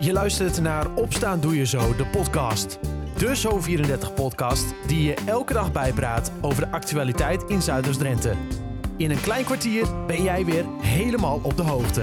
Je luistert naar Opstaan Doe Je Zo, de podcast. De Zo34-podcast die je elke dag bijpraat over de actualiteit in Zuiders-Drenthe. In een klein kwartier ben jij weer helemaal op de hoogte.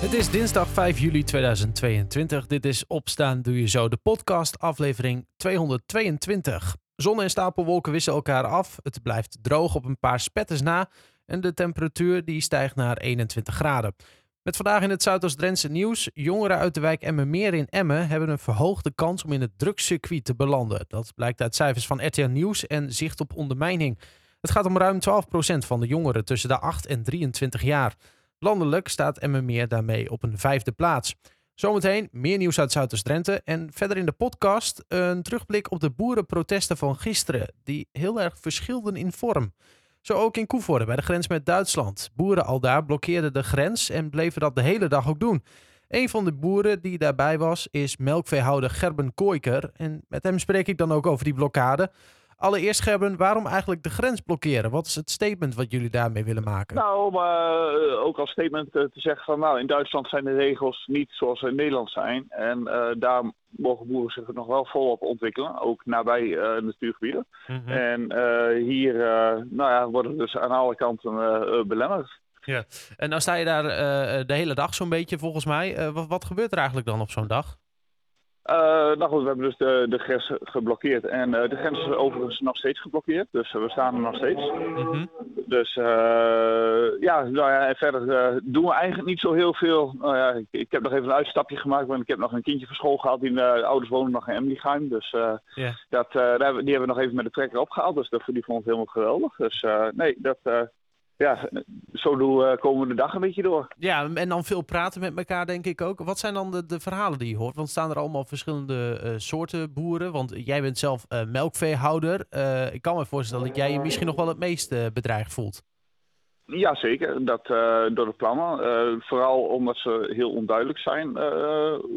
Het is dinsdag 5 juli 2022. Dit is Opstaan Doe Je Zo, de podcast, aflevering 222. Zon en stapelwolken wisselen elkaar af. Het blijft droog op een paar spetters na. En de temperatuur die stijgt naar 21 graden. Met vandaag in het Zuidoost-Drentse nieuws. Jongeren uit de wijk Emmenmeer in Emmen hebben een verhoogde kans om in het drugscircuit te belanden. Dat blijkt uit cijfers van RTL Nieuws en zicht op ondermijning. Het gaat om ruim 12% van de jongeren tussen de 8 en 23 jaar. Landelijk staat Emmenmeer daarmee op een vijfde plaats. Zometeen meer nieuws uit Zuidoost-Drenthe en verder in de podcast een terugblik op de boerenprotesten van gisteren, die heel erg verschilden in vorm. Zo ook in Koevoorde bij de grens met Duitsland. Boeren al daar blokkeerden de grens en bleven dat de hele dag ook doen. Een van de boeren die daarbij was is melkveehouder Gerben Kooiker. En met hem spreek ik dan ook over die blokkade. Allereerst Gerben, waarom eigenlijk de grens blokkeren? Wat is het statement wat jullie daarmee willen maken? Nou, om uh, ook als statement uh, te zeggen van nou, in Duitsland zijn de regels niet zoals in Nederland zijn. En uh, daar mogen boeren zich nog wel volop ontwikkelen, ook nabij natuurgebieden. Mm -hmm. En hier nou ja, worden dus aan alle kanten belemmerd. Ja, en dan sta je daar de hele dag zo'n beetje volgens mij. Wat, wat gebeurt er eigenlijk dan op zo'n dag? Uh, nou goed, we hebben dus de, de grens geblokkeerd. En uh, de grens is overigens nog steeds geblokkeerd. Dus uh, we staan er nog steeds. Mm -hmm. Dus ja, nou ja, en verder doen we eigenlijk niet zo heel veel. Nou ja, ik, ik, heb nog even een uitstapje gemaakt, want ik heb nog een kindje van school gehaald. Die de ouders wonen nog in Emlichheim. Dus yeah. dat, die hebben we nog even met de trekker opgehaald. Dus dat, die vond ik helemaal geweldig. Dus nee, dat ja, zo doen, we de dag een beetje door. Ja, en dan veel praten met elkaar, denk ik ook. Wat zijn dan de, de verhalen die je hoort? Want staan er allemaal verschillende uh, soorten boeren? Want jij bent zelf uh, melkveehouder. Uh, ik kan me voorstellen dat jij je misschien nog wel het meest bedreigd voelt. Ja, zeker. Dat, door de plannen. vooral omdat ze heel onduidelijk zijn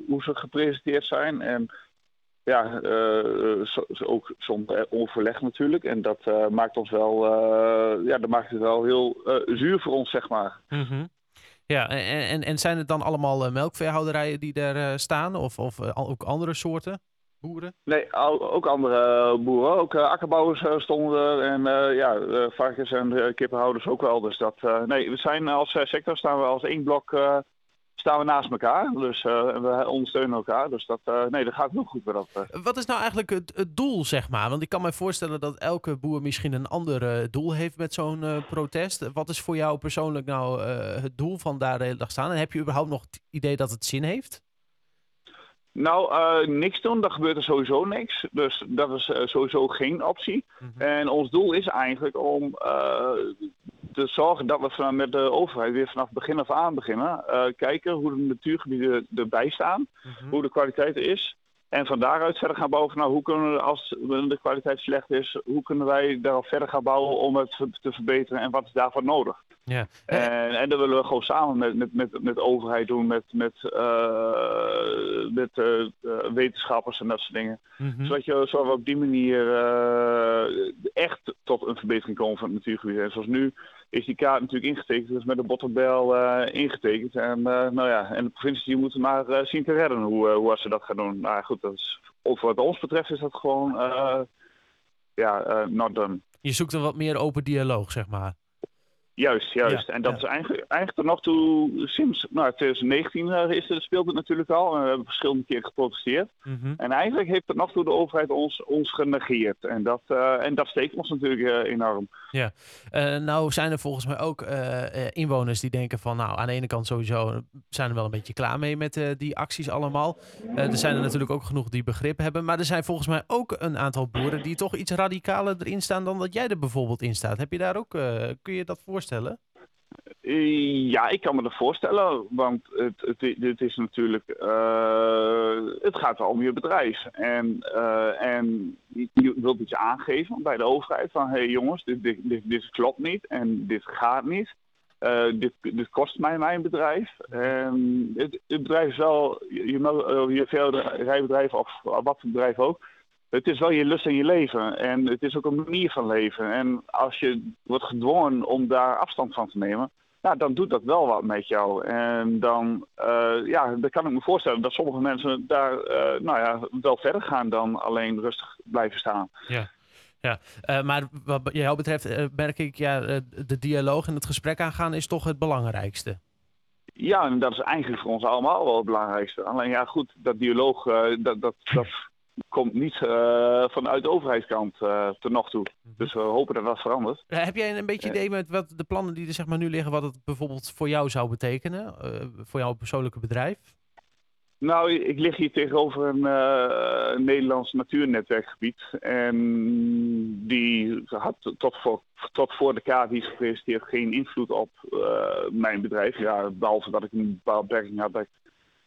hoe ze gepresenteerd zijn. En ja, uh, zo, ook zonder overleg natuurlijk. En dat uh, maakt ons wel, uh, ja, dat maakt het wel heel zuur voor ons, zeg maar. Mm -hmm. Ja, en, en, en zijn het dan allemaal melkveehouderijen die daar staan? Of, of ook andere soorten boeren? Nee, ook andere boeren. Ook akkerbouwers stonden er. En ja, varkens en kippenhouders ook wel. Dus dat, nee, we zijn als sector staan we als één blok staan we naast elkaar. Dus uh, we ondersteunen elkaar. Dus dat, uh, nee, dat gaat nog goed dat. Uh. Wat is nou eigenlijk het, het, doel, zeg maar? Want ik kan me voorstellen dat elke boer misschien een ander doel heeft met zo'n protest. Wat is voor jou persoonlijk nou het doel van daar de hele dag staan? En heb je überhaupt nog het idee dat het zin heeft? Nou, uh, niks doen, dan gebeurt er sowieso niks. Dus dat is uh, sowieso geen optie. Mm -hmm. En ons doel is eigenlijk om uh, te zorgen dat we met de overheid weer vanaf begin af aan beginnen. kijken hoe de natuurgebieden erbij staan, mm -hmm. hoe de kwaliteit is. En van daaruit verder gaan bouwen nou, hoe kunnen we, als de kwaliteit slecht is, hoe kunnen wij daarop verder gaan bouwen om het te verbeteren en wat is daarvoor nodig? Ja. En, en dat willen we gewoon samen met, met, met, met de overheid doen, met, met, uh, met uh, wetenschappers en dat soort dingen. Mm -hmm. Zodat, je, zodat we op die manier uh, echt tot een verbetering komen van het natuurgebied. En zoals nu is die kaart natuurlijk ingetekend, dus met de botterbel ingetekend. En, nou ja, en de provincie moet maar zien te redden hoe, hoe ze dat gaan doen. Nou goed, dat is, wat ons betreft is dat gewoon ja, not done. Je zoekt een wat meer open dialoog, zeg maar. Juist, juist. Ja, en dat ja. is eigenlijk, eigenlijk nog toe, sinds nou, 2019 uh, is er, speelt het natuurlijk al. En we hebben verschillende keren geprotesteerd. Mm -hmm. En eigenlijk heeft tot nog toe de overheid ons, ons genegeerd. En dat, uh, en dat steekt ons natuurlijk uh, enorm. Ja, nou zijn er volgens mij ook inwoners die denken van... nou, aan de ene kant sowieso zijn er wel een beetje klaar mee met die acties allemaal. er zijn er natuurlijk ook genoeg die begrip hebben. Maar er zijn volgens mij ook een aantal boeren die toch iets radicaler erin staan... dan dat jij er bijvoorbeeld in staat. Heb je daar ook, kun je dat voorstellen? Voorstellen? Ja, ik kan me dat voorstellen, want het, het, het is natuurlijk, uh, het gaat wel om je bedrijf. En, uh, en je wilt iets aangeven bij de overheid van, hé hey jongens, dit, dit, dit, klopt niet en dit gaat niet. Dit, dit kost mij mijn bedrijf. Het, het bedrijf is wel, je, je, je of wat voor bedrijf ook, het is wel je lust en je leven. En het is ook een manier van leven. En als je wordt gedwongen om daar afstand van te nemen, ja, dan doet dat wel wat met jou. En dan, ja, dan kan ik me voorstellen dat sommige mensen daar nou ja, wel verder gaan dan alleen rustig blijven staan. Ja. Ja, maar wat jou betreft merk ik, ja, de dialoog en het gesprek aangaan is toch het belangrijkste. Ja, en dat is eigenlijk voor ons allemaal wel het belangrijkste. Alleen ja, goed, dat dialoog, dat, dat, dat komt niet uh, vanuit de overheidskant uh, tot nog toe. Mhm. Dus we hopen dat dat verandert. heb jij een beetje idee met wat de plannen die er zeg maar, nu liggen, wat het bijvoorbeeld voor jou zou betekenen? voor jouw persoonlijke bedrijf? Nou, ik lig hier tegenover een uh, Nederlands natuurnetwerkgebied. En die had tot voor, tot voor de kaart die is gepresenteerd geen invloed op uh, mijn bedrijf. Ja, behalve dat ik een bepaalde beperking had dat ik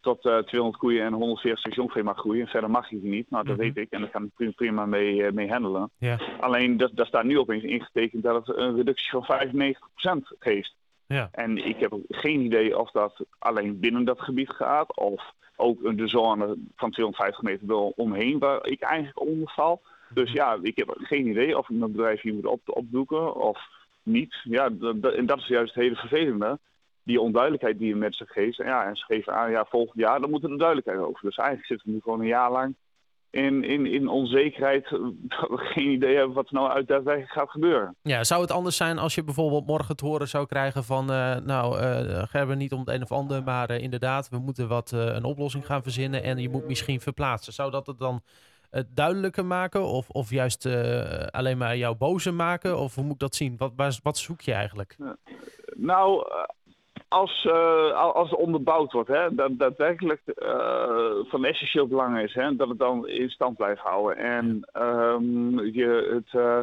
tot uh, eh, 200 koeien en 140 jongvee mag groeien. Verder mag ik die niet, nou dat mm -hmm. weet ik en daar kan ik prima mee, mee handelen. Alleen, dat, daar staat nu opeens ingetekend dat het een reductie van 95% geeft. Ja. En ik heb geen idee of dat alleen binnen dat gebied gaat of ook de zone van 250 meter omheen waar ik eigenlijk onder val. Dus ja, ik heb geen idee of ik mijn bedrijf hier moet op, opdoeken of niet. Ja, en dat is juist het hele vervelende. Die onduidelijkheid die je met zich geeft. En, ja, en ze geven aan, ja, volgend jaar, dan moet er een duidelijkheid over. Dus eigenlijk zitten we nu gewoon een jaar lang in, in, in onzekerheid dat we geen idee hebben wat er nou uit daadwerkelijk gaat gebeuren. Ja, zou het anders zijn als je bijvoorbeeld morgen te horen zou krijgen van, uh, nou uh, Gerben niet om het een of ander, maar uh, inderdaad, we moeten wat een oplossing gaan verzinnen en je moet misschien verplaatsen. Zou dat het dan duidelijker maken of, of juist alleen maar jou bozer maken? Of hoe moet ik dat zien? Wat, wat zoek je eigenlijk? Nou, als, uh, als het onderbouwd wordt, hè, dat daadwerkelijk uh, van essentieel belang is, hè, dat het dan in stand blijft houden. En um, je het, uh,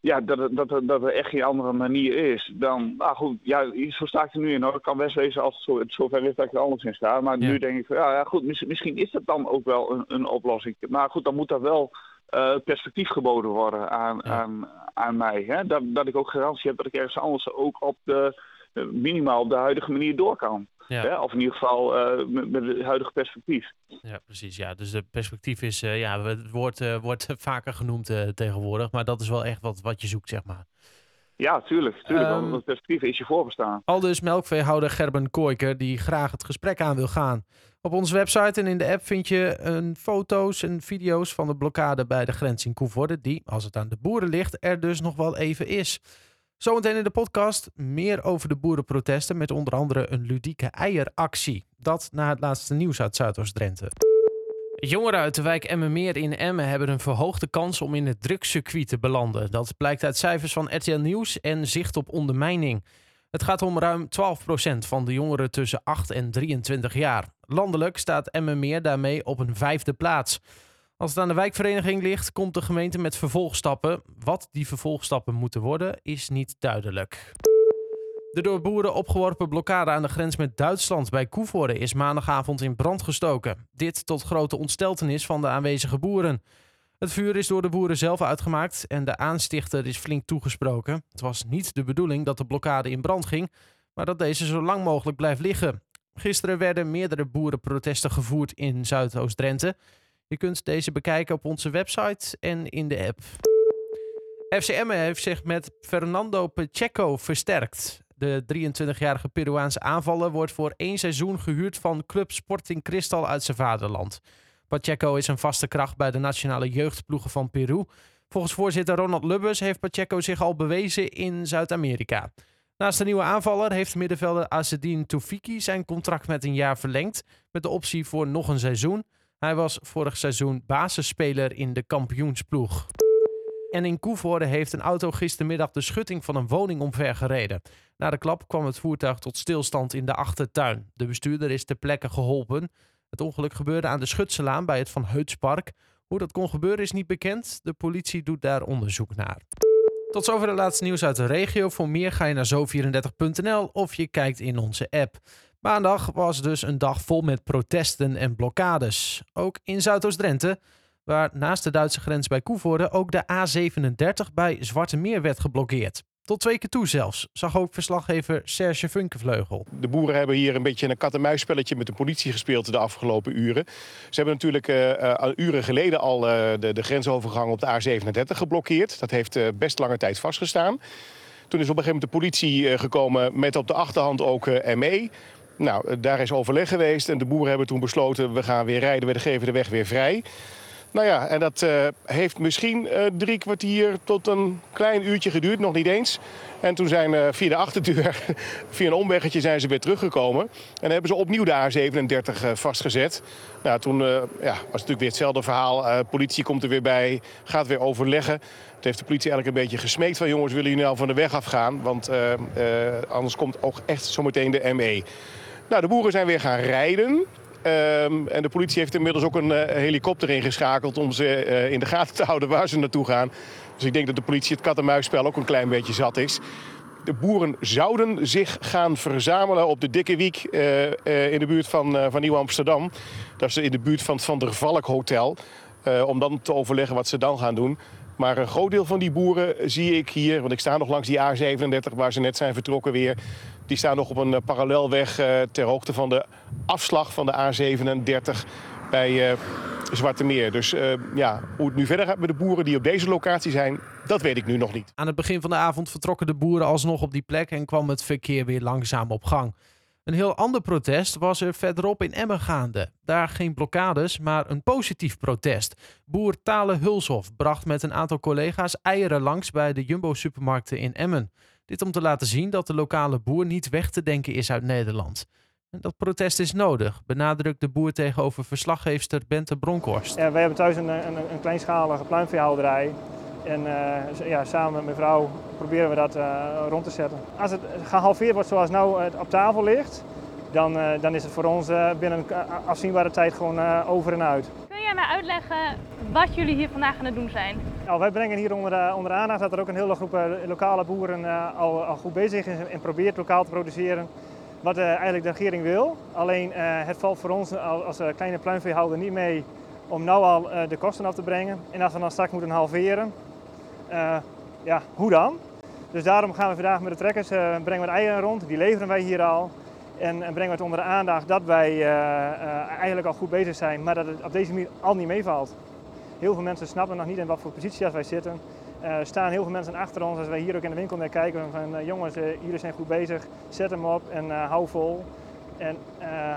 ja, dat, het, dat, dat er echt geen andere manier is dan, nou goed, ja, zo sta ik er nu in hoor. Het kan best wezen als het, zo, het zover is dat ik er anders in sta. Maar nu denk ik, van, ja, ja goed, misschien, misschien is dat dan ook wel een, een oplossing. Maar goed, dan moet dat wel perspectief geboden worden aan, ja. aan, aan mij. Hè? Dat, dat ik ook garantie heb dat ik ergens anders ook op de eh, minimaal op de huidige manier door kan. Ja. Of in ieder geval uh, met, met, het huidige perspectief. Ja, precies. Ja. Dus het perspectief is, uh, ja, het woord uh, wordt vaker genoemd tegenwoordig, maar dat is wel echt wat, wat je zoekt, zeg maar. Ja, tuurlijk. tuurlijk um, het perspectief is je voorbestaan. Al dus melkveehouder Gerben Kooiker, die graag het gesprek aan wil gaan. Op onze website en in de app vind je een foto's en video's van de blokkade bij de grens in Koevoorde, die, als het aan de boeren ligt, er dus nog wel even is. Zometeen in de podcast meer over de boerenprotesten met onder andere een ludieke eieractie. Dat na het laatste nieuws uit Zuidoost-Drenthe. Jongeren uit de wijk Emmenmeer in Emmen hebben een verhoogde kans om in het drugscircuit te belanden. Dat blijkt uit cijfers van RTL Nieuws en Zicht op Ondermijning. Het gaat om ruim 12% van de jongeren tussen 8 en 23 jaar. Landelijk staat Emmenmeer daarmee op een vijfde plaats. Als het aan de wijkvereniging ligt, komt de gemeente met vervolgstappen. Wat die vervolgstappen moeten worden, is niet duidelijk. De door boeren opgeworpen blokkade aan de grens met Duitsland bij Koevoorde is maandagavond in brand gestoken. Dit tot grote ontsteltenis van de aanwezige boeren. Het vuur is door de boeren zelf uitgemaakt en de aanstichter is flink toegesproken. Het was niet de bedoeling dat de blokkade in brand ging, maar dat deze zo lang mogelijk blijft liggen. Gisteren werden meerdere boerenprotesten gevoerd in Zuidoost-Drenthe. Je kunt deze bekijken op onze website en in de app. FCM heeft zich met Fernando Pacheco versterkt. De 23-jarige Peruaanse aanvaller wordt voor één seizoen gehuurd van Club Sporting Cristal uit zijn vaderland. Pacheco is een vaste kracht bij de nationale jeugdploegen van Peru. Volgens voorzitter Ronald Lubbers heeft Pacheco zich al bewezen in Zuid-Amerika. Naast de nieuwe aanvaller heeft middenvelder Azedine Toufiki zijn contract met een jaar verlengd, met de optie voor nog een seizoen. Hij was vorig seizoen basisspeler in de kampioensploeg. En in Koevoorde heeft een auto gistermiddag de schutting van een woning omvergereden. Na de klap kwam het voertuig tot stilstand in de achtertuin. De bestuurder is ter plekke geholpen. Het ongeluk gebeurde aan de Schutselaan bij het Van Heutspark. Hoe dat kon gebeuren is niet bekend. De politie doet daar onderzoek naar. Tot zover de laatste nieuws uit de regio. Voor meer ga je naar zo34.nl of je kijkt in onze app. Maandag was dus een dag vol met protesten en blokkades. Ook in Zuidoost-Drenthe, waar naast de Duitse grens bij Koevoorde ook de A37 bij Zwarte Meer werd geblokkeerd. Tot twee keer toe zelfs, zag ook verslaggever Serge Funkenvleugel. De boeren hebben hier een beetje een kat-en-muisspelletje met de politie gespeeld de afgelopen uren. Ze hebben natuurlijk uh, uren geleden al uh, de, de, grensovergang op de A37 geblokkeerd. Dat heeft best lange tijd vastgestaan. Toen is op een gegeven moment de politie gekomen met op de achterhand ook ME. Nou, daar is overleg geweest en de boeren hebben toen besloten... we gaan weer rijden, we geven de weg weer vrij. Nou ja, en dat uh, heeft misschien uh, drie kwartier tot een klein uurtje geduurd, nog niet eens. En toen zijn uh, via de achterdeur, via een omweggetje, zijn ze weer teruggekomen. En hebben ze opnieuw de A37 vastgezet. Nou, toen ja, was het natuurlijk weer hetzelfde verhaal. politie komt er weer bij, gaat weer overleggen. Het heeft de politie eigenlijk een beetje gesmeekt van... jongens, willen jullie nou van de weg afgaan? Want anders komt ook echt zometeen de ME. Nou, de boeren zijn weer gaan rijden. Ehm, en de politie heeft inmiddels ook een uh, helikopter ingeschakeld om ze uh, in de gaten te houden waar ze naartoe gaan. Dus ik denk dat de politie het kat-en-muisspel ook een klein beetje zat is. De boeren zouden zich gaan verzamelen op de Dikke Wiek uh, in de buurt van, van Nieuw-Amsterdam. Dat is in de buurt van het Van der Valk Hotel. om dan te overleggen wat ze dan gaan doen. Maar een groot deel van die boeren zie ik hier, want ik sta nog langs die A37 waar ze net zijn vertrokken weer. Die staan nog op een eh, parallelweg uh, ter hoogte van de afslag van de A37 bij uh, Zwarte Meer. Dus ja, hoe het nu verder gaat met de boeren die op deze locatie zijn, dat weet ik nu nog niet. Aan het begin van de avond vertrokken de boeren alsnog op die plek en kwam het verkeer weer langzaam op gang. Een heel ander protest was er verderop in Emmen gaande. Daar geen blokkades, maar een positief protest. Boer Tale Hulshof bracht met een aantal collega's eieren langs bij de Jumbo-supermarkten in Emmen. Dit om te laten zien dat de lokale boer niet weg te denken is uit Nederland. Dat protest is nodig, benadrukt de boer tegenover verslaggeefster Bente Bronkhorst. Ja, wij hebben thuis een, een, een kleinschalige pluimveehouderij. En uh, ja, samen met mijn vrouw proberen we dat uh, rond te zetten. Als het gehalveerd wordt zoals nou het op tafel ligt, dan, dan is het voor ons binnen een afzienbare tijd gewoon over en uit. Jij mij uitleggen wat jullie hier vandaag aan het doen zijn? Nou, wij brengen hier onder, onder aandacht dat er ook een hele groep lokale boeren al, al, goed bezig is en probeert lokaal te produceren. Wat eigenlijk de regering wil. Alleen het valt voor ons als kleine pluimveehouder niet mee om nou al de kosten af te brengen. En als we dan straks moeten halveren, ja, hoe dan? Dus daarom gaan we vandaag met de trekkers, brengen we de eieren rond, die leveren wij hier al. En, en brengen we het onder de aandacht dat wij uh, eigenlijk al goed bezig zijn, maar dat het op deze manier al niet meevalt. Heel veel mensen snappen nog niet in wat voor positie als wij zitten. Er staan heel veel mensen achter ons als wij hier ook in de winkel naar kijken van jongens, jullie zijn goed bezig, zet hem op en hou vol. En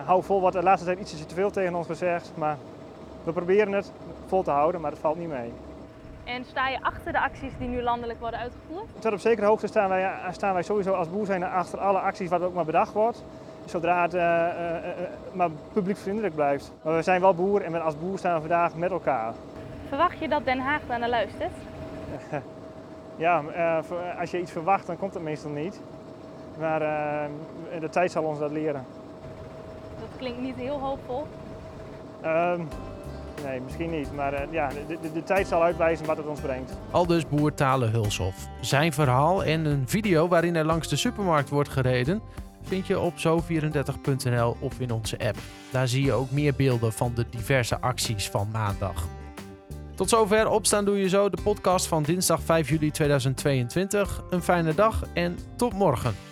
hou vol wordt de laatste tijd ietsje te veel tegen ons gezegd, maar we proberen het vol te houden, maar het valt niet mee. En sta je achter de acties die nu landelijk worden uitgevoerd? Tot op zekere hoogte staan wij, staan wij sowieso als boer zijn achter alle acties wat ook maar bedacht wordt. Zodra het uh, uh, uh, maar publiekvriendelijk blijft. Maar we zijn wel boer en als boer staan we vandaag met elkaar. Verwacht je dat Den Haag daar naar luistert? ja, als je iets verwacht dan komt het meestal niet. Maar de tijd zal ons dat leren. Dat klinkt niet heel hoopvol. Ehm, Nee, misschien niet. Maar uh, ja, de, de, de, tijd zal uitwijzen wat het ons brengt. Aldus boer Tale Hulshof. Zijn verhaal en een video waarin er langs de supermarkt wordt gereden... vind je op zo34.nl of in onze app. Daar zie je ook meer beelden van de diverse acties van maandag. Tot zover Opstaan Doe Je Zo, de podcast van dinsdag 5 juli 2022. Een fijne dag en tot morgen.